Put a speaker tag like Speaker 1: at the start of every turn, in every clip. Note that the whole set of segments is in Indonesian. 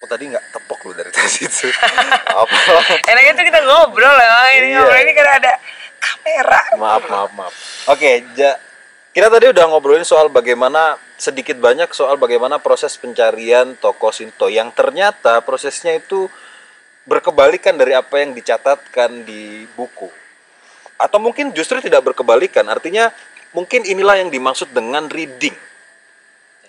Speaker 1: Oh, tadi nggak tepok lu dari tadi itu. Apa?
Speaker 2: Enaknya tuh kita ngobrol lah. Ini
Speaker 1: Iya.
Speaker 2: ngobrol ini kan ada kamera.
Speaker 1: maaf, maaf, maaf. Oke, ja, kita tadi udah ngobrolin soal bagaimana sedikit banyak soal bagaimana proses pencarian toko Sinto yang ternyata prosesnya itu berkebalikan dari apa yang dicatatkan di buku. Atau mungkin justru tidak berkebalikan, artinya mungkin inilah yang dimaksud dengan reading.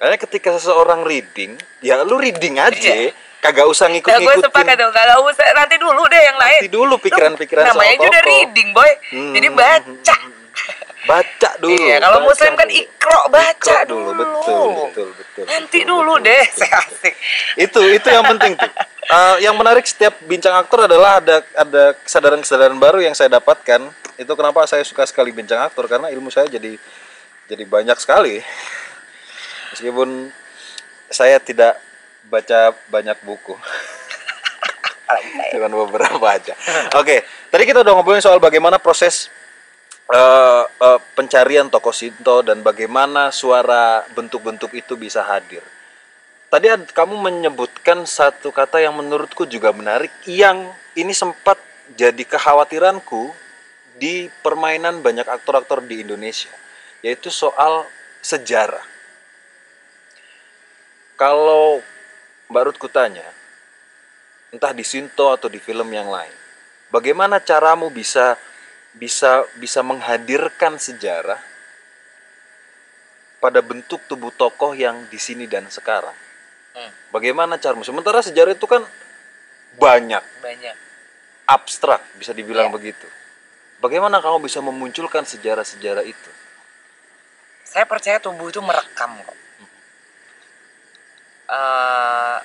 Speaker 1: Karena ketika seseorang reading, ya lu reading aja,
Speaker 2: Iya.
Speaker 1: kagak usah
Speaker 2: Nah, gue
Speaker 1: ngikut-ngikutin.
Speaker 2: sepakat dong. Kalau usah nanti dulu deh yang lain.
Speaker 1: Nanti dulu pikiran-pikiran
Speaker 2: Lu, Namanya
Speaker 1: soal
Speaker 2: juga reading, boy.
Speaker 1: Hmm.
Speaker 2: Jadi baca.
Speaker 1: Baca dulu.
Speaker 2: Iya, kalau muslim kan
Speaker 1: dulu.
Speaker 2: ikro baca
Speaker 1: Ikro
Speaker 2: dulu.
Speaker 1: betul, betul, betul.
Speaker 2: Nanti
Speaker 1: betul,
Speaker 2: dulu
Speaker 1: betul,
Speaker 2: deh,
Speaker 1: betul,
Speaker 2: saya asik.
Speaker 1: Itu itu yang penting tuh. Eh, yang menarik setiap bincang aktor adalah ada ada kesadaran-kesadaran baru yang saya dapatkan. Itu kenapa saya suka sekali bincang aktor karena ilmu saya jadi jadi banyak sekali. Meskipun saya tidak baca banyak buku. Cuman beberapa aja. Oke, tadi kita udah ngobrolin soal bagaimana proses eh, eh, pencarian tokoh Sinto dan bagaimana suara bentuk-bentuk itu bisa hadir. Tadi ad- kamu menyebutkan satu kata yang menurutku juga menarik, yang ini sempat jadi kekhawatiranku di permainan banyak aktor-aktor di Indonesia, yaitu soal sejarah. Kalau Mbak Ruth kutanya, entah di Sinto atau di film yang lain. Bagaimana caramu bisa bisa bisa menghadirkan sejarah pada bentuk tubuh tokoh yang di sini dan sekarang?
Speaker 2: Hmm,
Speaker 1: Bagaimana caramu? Sementara sejarah itu kan banyak,
Speaker 2: banyak.
Speaker 1: abstrak bisa dibilang
Speaker 2: Iya.
Speaker 1: begitu. Bagaimana kamu bisa memunculkan sejarah-sejarah itu?
Speaker 2: Saya percaya tubuh itu merekam kok. Eh,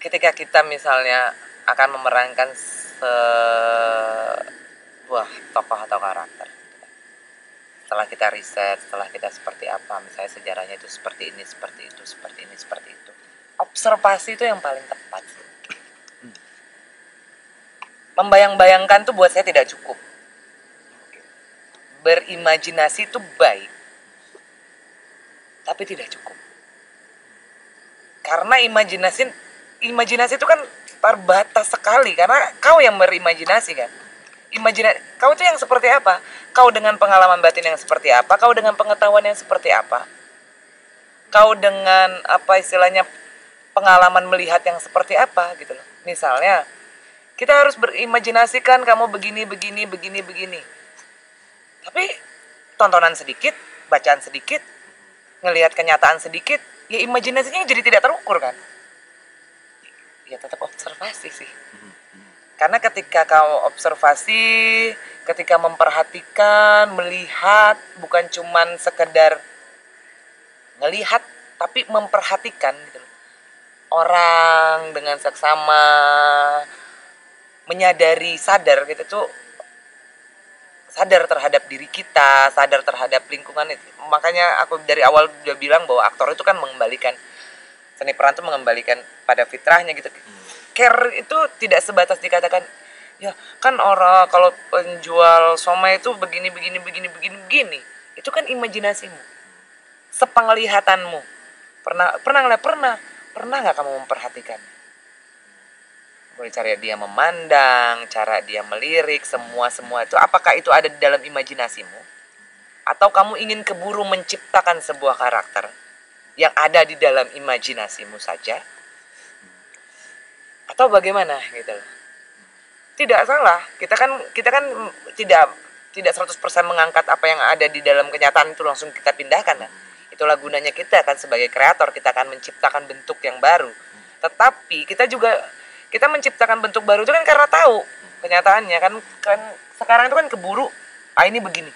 Speaker 2: ketika kita misalnya akan memerankan sebuah tokoh atau karakter setelah kita riset setelah kita seperti apa misalnya sejarahnya itu seperti ini seperti itu seperti ini seperti itu. Observasi itu yang paling tepat. Membayang-bayangkan tuh buat saya tidak cukup. Berimajinasi itu baik. Tapi tidak cukup karena imajinasi imajinasi itu kan terbatas sekali. Karena kau yang berimajinasi kan? Imajinasi kau itu yang seperti apa? Kau dengan pengalaman batin yang seperti apa? Kau dengan pengetahuan yang seperti apa? Kau dengan apa istilahnya pengalaman melihat yang seperti apa gitu loh. Misalnya kita harus berimajinasikan kamu begini begini begini begini. Tapi tontonan sedikit bacaan sedikit ngelihat kenyataan sedikit ya imajinasinya jadi tidak terukur kan? Ya tetap observasi sih. Karena ketika kau observasi ketika memperhatikan melihat bukan cuman sekedar ngelihat tapi memperhatikan gitu orang dengan seksama menyadari sadar gitu tuh sadar terhadap diri kita, sadar terhadap lingkungan itu. Makanya aku dari awal udah bilang bahwa aktor itu kan mengembalikan seni peran itu mengembalikan pada fitrahnya gitu. Care itu tidak sebatas dikatakan ya kan orang kalau penjual somai itu begini begini begini begini begini. Itu kan imajinasimu. Sepenglihatanmu. Pernah pernah nggak pernah pernah nggak kamu memperhatikan? Cara dia memandang, cara dia melirik, semua semua itu apakah itu ada di dalam imajinasimu? Atau kamu ingin keburu menciptakan sebuah karakter yang ada di dalam imajinasimu saja? Atau bagaimana gitu loh. Tidak salah. Kita kan kita kan tidak tidak 100% mengangkat apa yang ada di dalam kenyataan itu langsung kita pindahkan kan. Itulah gunanya kita kan sebagai kreator, kita akan menciptakan bentuk yang baru. Tetapi kita juga kita menciptakan bentuk baru itu kan karena tahu kenyataannya kan kan sekarang itu kan keburu ah ini begini.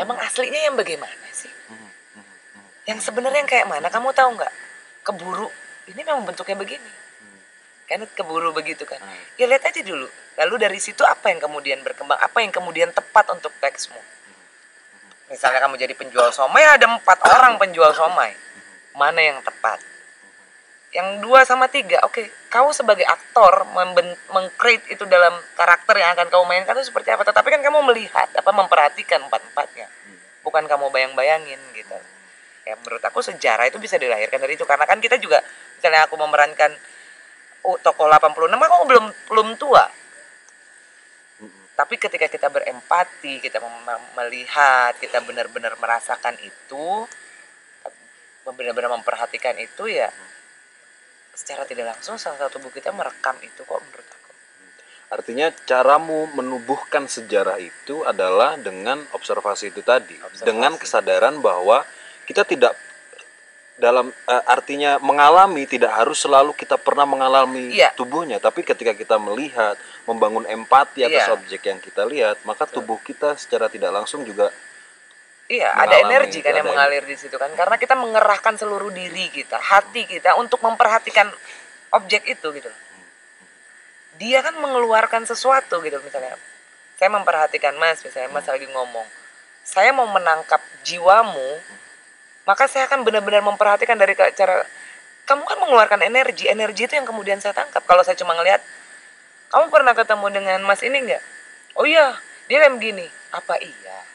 Speaker 2: Emang aslinya yang bagaimana sih? Yang sebenarnya yang kayak mana? Kamu tahu nggak? Keburu ini memang bentuknya begini. Kan keburu begitu kan? Ya lihat aja dulu. Lalu dari situ apa yang kemudian berkembang? Apa yang kemudian tepat untuk teksmu? Misalnya kamu jadi penjual somai ada empat orang penjual somai. Mana yang tepat yang dua sama tiga oke kau sebagai aktor mengcreate itu dalam karakter yang akan kau mainkan itu seperti apa? Tetapi kan kamu melihat apa memperhatikan empat empatnya bukan kamu bayang bayangin gitu. Ya menurut aku sejarah itu bisa dilahirkan dari itu. Karena kan kita juga misalnya aku memerankan oh, tokoh 86 aku belum belum tua. Tapi ketika kita berempati kita melihat kita benar-benar merasakan itu benar-benar memperhatikan itu ya secara tidak langsung salah satu tubuh kita merekam itu kok menurut aku
Speaker 1: Artinya caramu menubuhkan sejarah itu adalah dengan observasi itu tadi,
Speaker 2: Observasi.
Speaker 1: dengan kesadaran bahwa kita tidak dalam eh, artinya mengalami tidak harus selalu kita pernah mengalami
Speaker 2: Iya.
Speaker 1: tubuhnya, tapi ketika kita melihat, membangun empati atas
Speaker 2: Iya.
Speaker 1: objek yang kita lihat, maka tubuh kita secara tidak langsung juga
Speaker 2: Iya, ada energi kan yang mengalir di situ kan. Karena kita mengerahkan seluruh diri kita, hati kita untuk memperhatikan objek itu gitu. Dia kan mengeluarkan sesuatu gitu misalnya. Saya memperhatikan Mas, misalnya Mas lagi ngomong. Saya mau menangkap jiwamu, maka saya akan benar-benar memperhatikan dari cara kamu kan mengeluarkan energi, energi itu yang kemudian saya tangkap. Kalau saya cuma ngelihat, kamu pernah ketemu dengan Mas ini enggak? Oh iya, dia kan begini. Apa iya?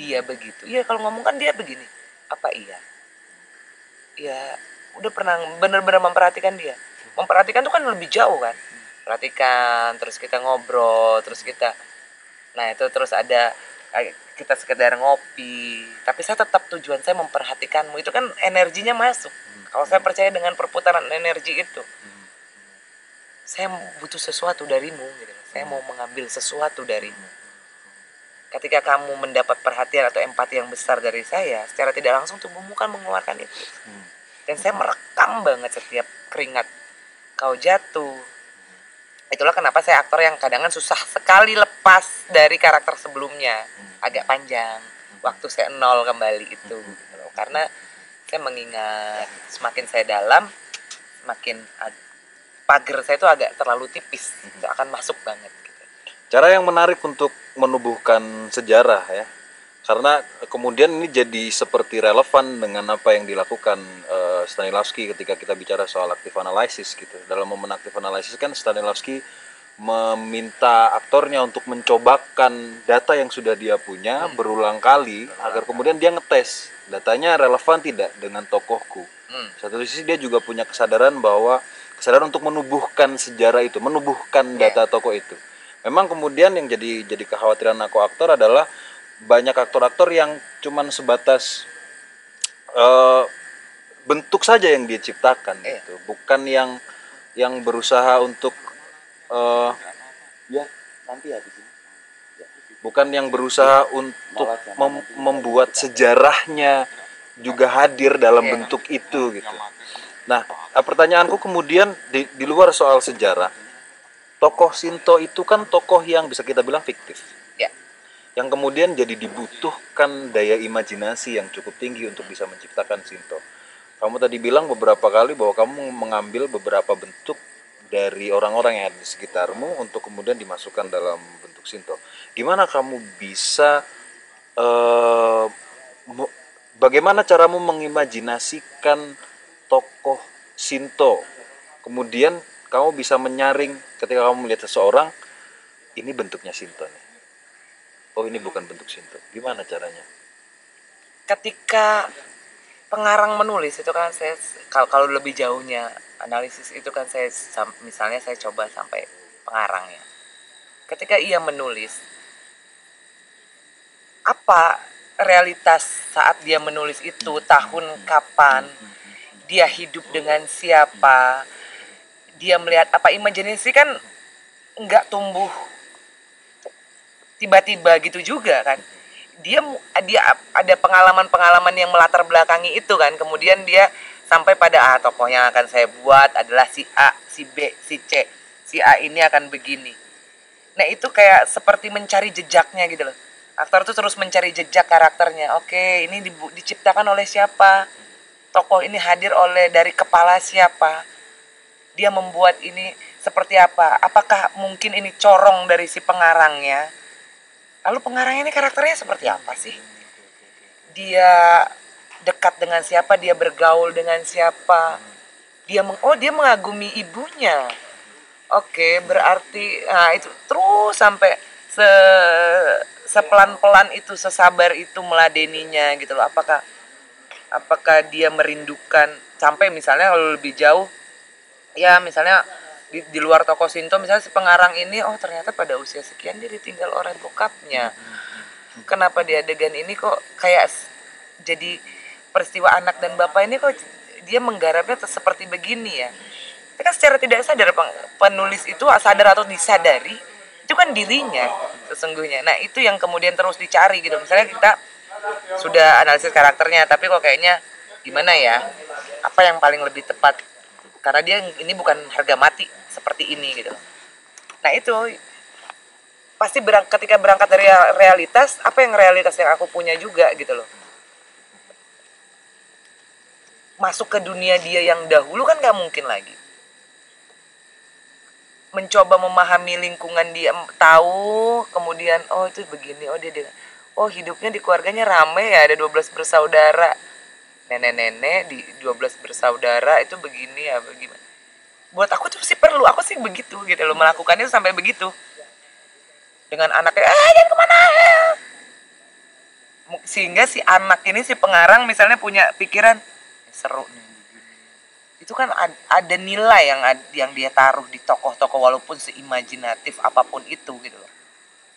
Speaker 2: Dia begitu. Iya kalau ngomong kan dia begini. Apa iya? Ya udah pernah bener-bener memperhatikan dia. Memperhatikan tuh kan lebih jauh kan. Perhatikan, terus kita ngobrol, terus kita Nah, itu terus ada eh, kita sekedar ngopi. Tapi saya tetap tujuan saya memperhatikanmu. Itu kan energinya masuk. Kalau saya percaya dengan perputaran energi itu. Saya butuh sesuatu darimu gitu. Saya mau mengambil sesuatu darimu ketika kamu mendapat perhatian atau empati yang besar dari saya, secara tidak langsung tubuhmu kan mengeluarkan itu. Dan saya merekam banget setiap keringat kau jatuh. Itulah kenapa saya aktor yang kadang susah sekali lepas dari karakter sebelumnya. Agak panjang. Waktu saya nol kembali itu. gitu loh. Karena saya mengingat semakin saya dalam, semakin ag- pagar saya itu agak terlalu tipis. Itu akan masuk banget.
Speaker 1: Cara yang menarik untuk menubuhkan sejarah ya. Karena kemudian ini jadi seperti relevan dengan apa yang dilakukan eh, Stanislavski ketika kita bicara soal active analysis gitu. Dalam momen active analysis kan Stanislavski meminta aktornya untuk mencobakan data yang sudah dia punya berulang kali agar kemudian dia ngetes datanya relevan tidak dengan tokohku.
Speaker 2: Hmm.
Speaker 1: satu sisi dia juga punya kesadaran bahwa kesadaran untuk menubuhkan sejarah itu menubuhkan
Speaker 2: Iya.
Speaker 1: data tokoh itu memang kemudian yang jadi jadi kekhawatiran aku aktor adalah banyak aktor-aktor yang cuman sebatas eh, bentuk saja yang dia ciptakan
Speaker 2: Iya.
Speaker 1: gitu bukan yang yang berusaha untuk eh, ya nanti habis ini bukan yang berusaha untuk mem- membuat sejarahnya juga hadir dalam
Speaker 2: Iya.
Speaker 1: bentuk itu gitu. Nah, eh, pertanyaanku kemudian di, di luar soal sejarah, tokoh Sinto itu kan tokoh yang bisa kita bilang fiktif,
Speaker 2: Ya.
Speaker 1: yang kemudian jadi dibutuhkan daya imajinasi yang cukup tinggi untuk bisa menciptakan Sinto. Kamu tadi bilang beberapa kali bahwa kamu mengambil beberapa bentuk dari orang-orang yang ada di sekitarmu untuk kemudian dimasukkan dalam bentuk Sinto. Gimana kamu bisa mu- bagaimana caramu mengimajinasikan tokoh Sinto? Kemudian kamu bisa menyaring ketika kamu melihat seseorang ini bentuknya Sinto nih. Oh, ini bukan bentuk Sinto. Gimana caranya?
Speaker 2: ketika pengarang menulis itu kan saya kalau kalau lebih jauhnya analisis itu kan saya misalnya saya coba sampai pengarangnya ketika ia menulis apa realitas saat dia menulis itu tahun kapan dia hidup dengan siapa dia melihat apa imajinasi kan nggak tumbuh tiba-tiba gitu juga kan. Dia dia ada pengalaman-pengalaman yang melatar belakangi itu kan. Kemudian dia sampai pada ah tokoh yang akan saya buat adalah si A si B si C. Si A ini akan begini. Nah itu kayak seperti mencari jejaknya gitu loh. Aktor tuh terus mencari jejak karakternya. Oke ini dibu- diciptakan oleh siapa? Tokoh ini hadir oleh dari kepala siapa dia membuat ini seperti apa apakah mungkin ini corong dari si pengarangnya Lalu pengarangnya ini karakternya seperti apa sih? Dia dekat dengan siapa? Dia bergaul dengan siapa? Dia meng- oh dia mengagumi ibunya. Oke, berarti nah itu terus sampai se sepelan-pelan itu sesabar itu meladeninya gitu loh. Apakah apakah dia merindukan sampai misalnya kalau lebih jauh ya misalnya di, di luar toko Sinto misalnya si pengarang ini oh ternyata pada usia sekian dia ditinggal oleh bokapnya. Kenapa di adegan ini kok kayak jadi peristiwa anak dan bapak ini kok dia menggarapnya seperti begini ya? Itu kan secara tidak sadar penulis itu sadar atau disadari itu kan dirinya sesungguhnya. Nah itu yang kemudian terus dicari gitu. Misalnya kita sudah analisis karakternya tapi kok kayaknya gimana ya? Apa yang paling lebih tepat karena dia ini bukan harga mati seperti ini gitu. Nah itu pasti berang, ketika berangkat dari realitas apa yang realitas yang aku punya juga gitu loh. Masuk ke dunia dia yang dahulu kan nggak mungkin lagi. Mencoba memahami lingkungan dia tahu kemudian oh itu begini oh dia, dia oh hidupnya di keluarganya rame ya ada 12 bersaudara nenek-nenek di 12 bersaudara itu begini ya bagaimana? Buat aku tuh sih perlu aku sih begitu gitu loh melakukannya sampai begitu. Dengan anaknya eh jangan ke mana. Sehingga si anak ini si pengarang misalnya punya pikiran "Eh, seru nih. Begini." itu kan ad- ada nilai yang yang dia taruh di tokoh-tokoh walaupun seimajinatif apa pun itu gitu loh.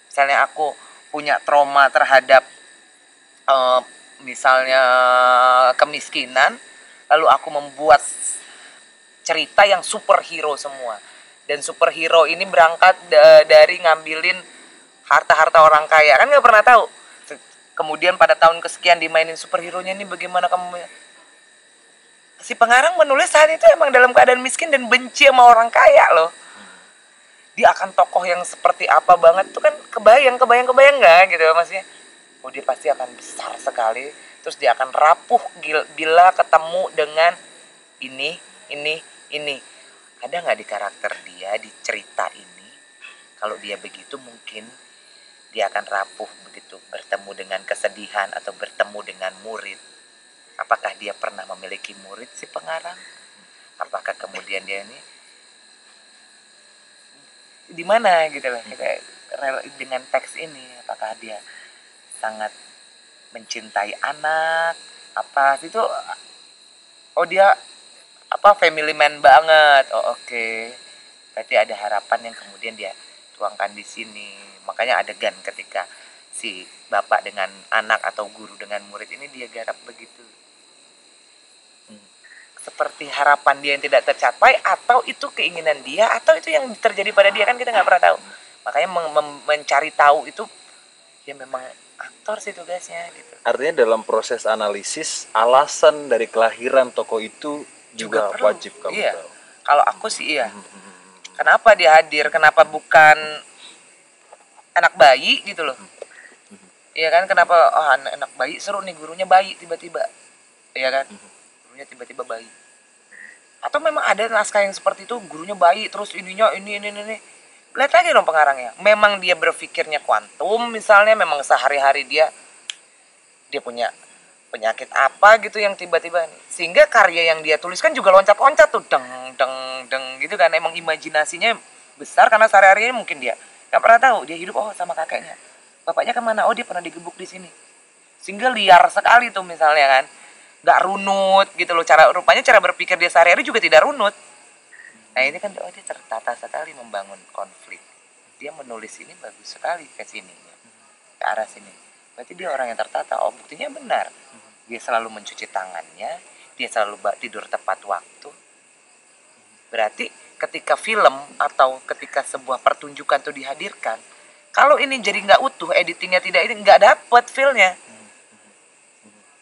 Speaker 2: Misalnya aku punya trauma terhadap eh, misalnya kemiskinan lalu aku membuat cerita yang superhero semua. Dan superhero ini berangkat da- dari ngambilin harta-harta orang kaya. Kan nggak pernah tahu. Kemudian pada tahun kesekian dimainin superhero nya ini bagaimana kamu si pengarang menulis saat itu emang dalam keadaan miskin dan benci sama orang kaya loh. Dia akan tokoh yang seperti apa banget tuh kan kebayang kebayang kebayang nggak gitu maksudnya oh dia pasti akan besar sekali. Terus dia akan rapuh bila ketemu dengan ini ini ini. Ada nggak di karakter dia di cerita ini? Kalau dia begitu mungkin dia akan rapuh begitu bertemu dengan kesedihan atau bertemu dengan murid. Apakah dia pernah memiliki murid si pengarang? Apakah kemudian dia ini di mana gitu loh kayak rel- dengan teks ini apakah dia sangat mencintai anak apa itu oh dia apa family man banget. Oh oke. Berarti ada harapan yang kemudian dia tuangkan di sini. Makanya adegan ketika si bapak dengan anak atau guru dengan murid ini dia garap begitu. Hmm. seperti harapan dia yang tidak tercapai atau itu keinginan dia atau itu yang terjadi pada dia kan kita nggak pernah tahu. Makanya mencari tahu itu ya memang aktor sih tugasnya gitu.
Speaker 1: Artinya dalam proses analisis alasan dari kelahiran tokoh itu juga,
Speaker 2: perlu.
Speaker 1: wajib kamu
Speaker 2: Iya.
Speaker 1: tahu.
Speaker 2: kalau aku sih iya. Kenapa dia hadir? Kenapa bukan anak bayi gitu loh. Iya kan? Kenapa oh, anak, anak bayi seru nih gurunya bayi tiba-tiba. Iya kan? Gurunya tiba-tiba bayi. Atau memang ada naskah yang seperti itu gurunya bayi terus ininya ini ini ini, ini. Lihat lagi dong pengarangnya. Memang dia berpikirnya kuantum misalnya memang sehari-hari dia dia punya penyakit apa gitu yang tiba-tiba sehingga karya yang dia tuliskan juga loncat-loncat tuh deng deng deng gitu kan. Emang imajinasinya besar karena sehari-harinya mungkin dia nggak pernah tahu. Dia hidup oh sama kakeknya. Bapaknya ke mana? Oh dia pernah digebuk di sini. Sehingga liar sekali tuh misalnya kan. Nggak runut gitu loh. Cara rupanya cara berpikir dia sehari-hari juga tidak runut nah ini kan oh dia tertata sekali membangun konflik. Dia menulis ini bagus sekali ke sini ke arah sini. Berarti dia orang yang tertata. Oh buktinya benar. Dia selalu mencuci tangannya dia selalu tidur tepat waktu. Berarti ketika film atau ketika sebuah pertunjukan itu dihadirkan kalau ini jadi nggak utuh editingnya tidak ini nggak dapet feelnya.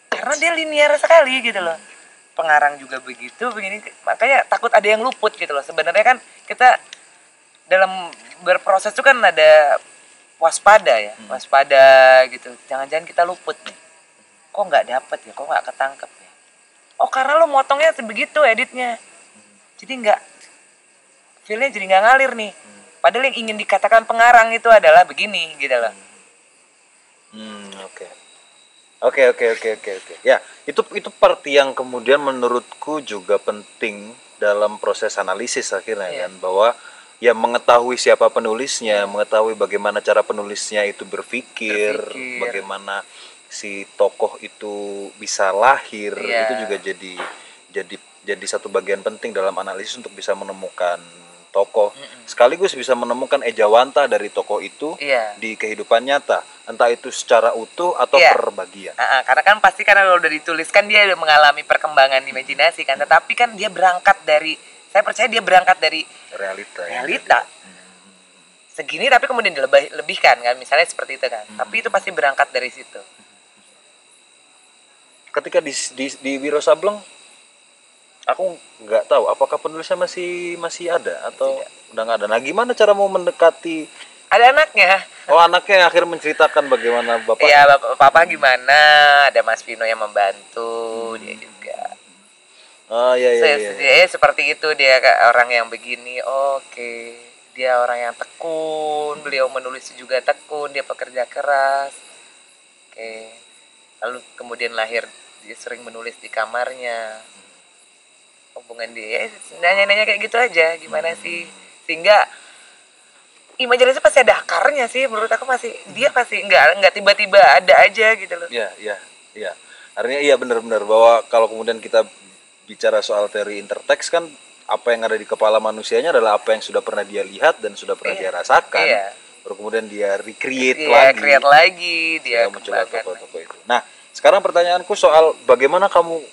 Speaker 2: Karena dia linear sekali gitu loh pengarang juga begitu begini makanya takut ada yang luput gitu loh. Sebenarnya kan kita dalam berproses itu kan ada waspada ya waspada gitu. Jangan-jangan kita luput nih. Kok nggak dapet ya? Kok nggak ketangkep ya? Oh karena lo motongnya begitu editnya. Jadi nggak feelnya jadi nggak ngalir nih. Padahal yang ingin dikatakan pengarang itu adalah begini gitu loh.
Speaker 1: Hmm, oke. Oke, oke, oke, oke, oke. Ya, itu itu part yang kemudian menurutku juga penting dalam proses analisis akhirnya
Speaker 2: Iya.
Speaker 1: kan bahwa ya mengetahui siapa penulisnya, mengetahui bagaimana cara penulisnya itu berpikir,
Speaker 2: Berpikir.
Speaker 1: bagaimana si tokoh itu bisa lahir
Speaker 2: Iya.
Speaker 1: itu juga jadi jadi jadi satu bagian penting dalam analisis untuk bisa menemukan tokoh. Sekaligus bisa menemukan ejawanta dari tokoh itu
Speaker 2: Iya.
Speaker 1: di kehidupan nyata. Entah itu secara utuh atau
Speaker 2: Iya.
Speaker 1: per bagian
Speaker 2: Ah, ah, karena kan pasti karena kalau udah dituliskan dia udah mengalami perkembangan imajinasi kan. Tetapi kan dia berangkat dari saya percaya dia berangkat dari
Speaker 1: realita ya.
Speaker 2: realita. Segini tapi kemudian dilebih lebihkan kan misalnya seperti itu kan. Tapi itu pasti berangkat dari situ.
Speaker 1: Ketika di di, di Wiro Sableng aku nggak tahu apakah penulisnya masih masih ada atau udah nggak ada? Nah gimana cara mau mendekati
Speaker 2: ada anaknya.
Speaker 1: Oh anaknya yang akhirnya menceritakan bagaimana bapak?
Speaker 2: Ya bapak papa gimana? Ada Mas Vino yang membantu dia juga.
Speaker 1: Oh iya iya,
Speaker 2: Saya-
Speaker 1: iya.
Speaker 2: dia seperti itu dia orang yang begini. Oke dia orang yang tekun beliau menulis juga tekun dia pekerja keras. Oke lalu kemudian lahir dia sering menulis di kamarnya hubungan dia nanya-nanya kayak gitu aja gimana sih sehingga imajinasi pasti ada akarnya sih menurut aku pasti dia pasti nggak nggak tiba-tiba ada aja gitu loh
Speaker 1: Iya, iya, iya. Artinya iya benar-benar bahwa kalau kemudian kita bicara soal teori interteks kan apa yang ada di kepala manusianya adalah apa yang sudah pernah dia lihat dan sudah pernah
Speaker 2: Iya.
Speaker 1: dia rasakan.
Speaker 2: Iya.
Speaker 1: Baru kemudian dia recreate
Speaker 2: dia
Speaker 1: lagi.
Speaker 2: create lagi dia
Speaker 1: mencoba tokoh-tokoh itu. Nah, sekarang pertanyaanku soal bagaimana kamu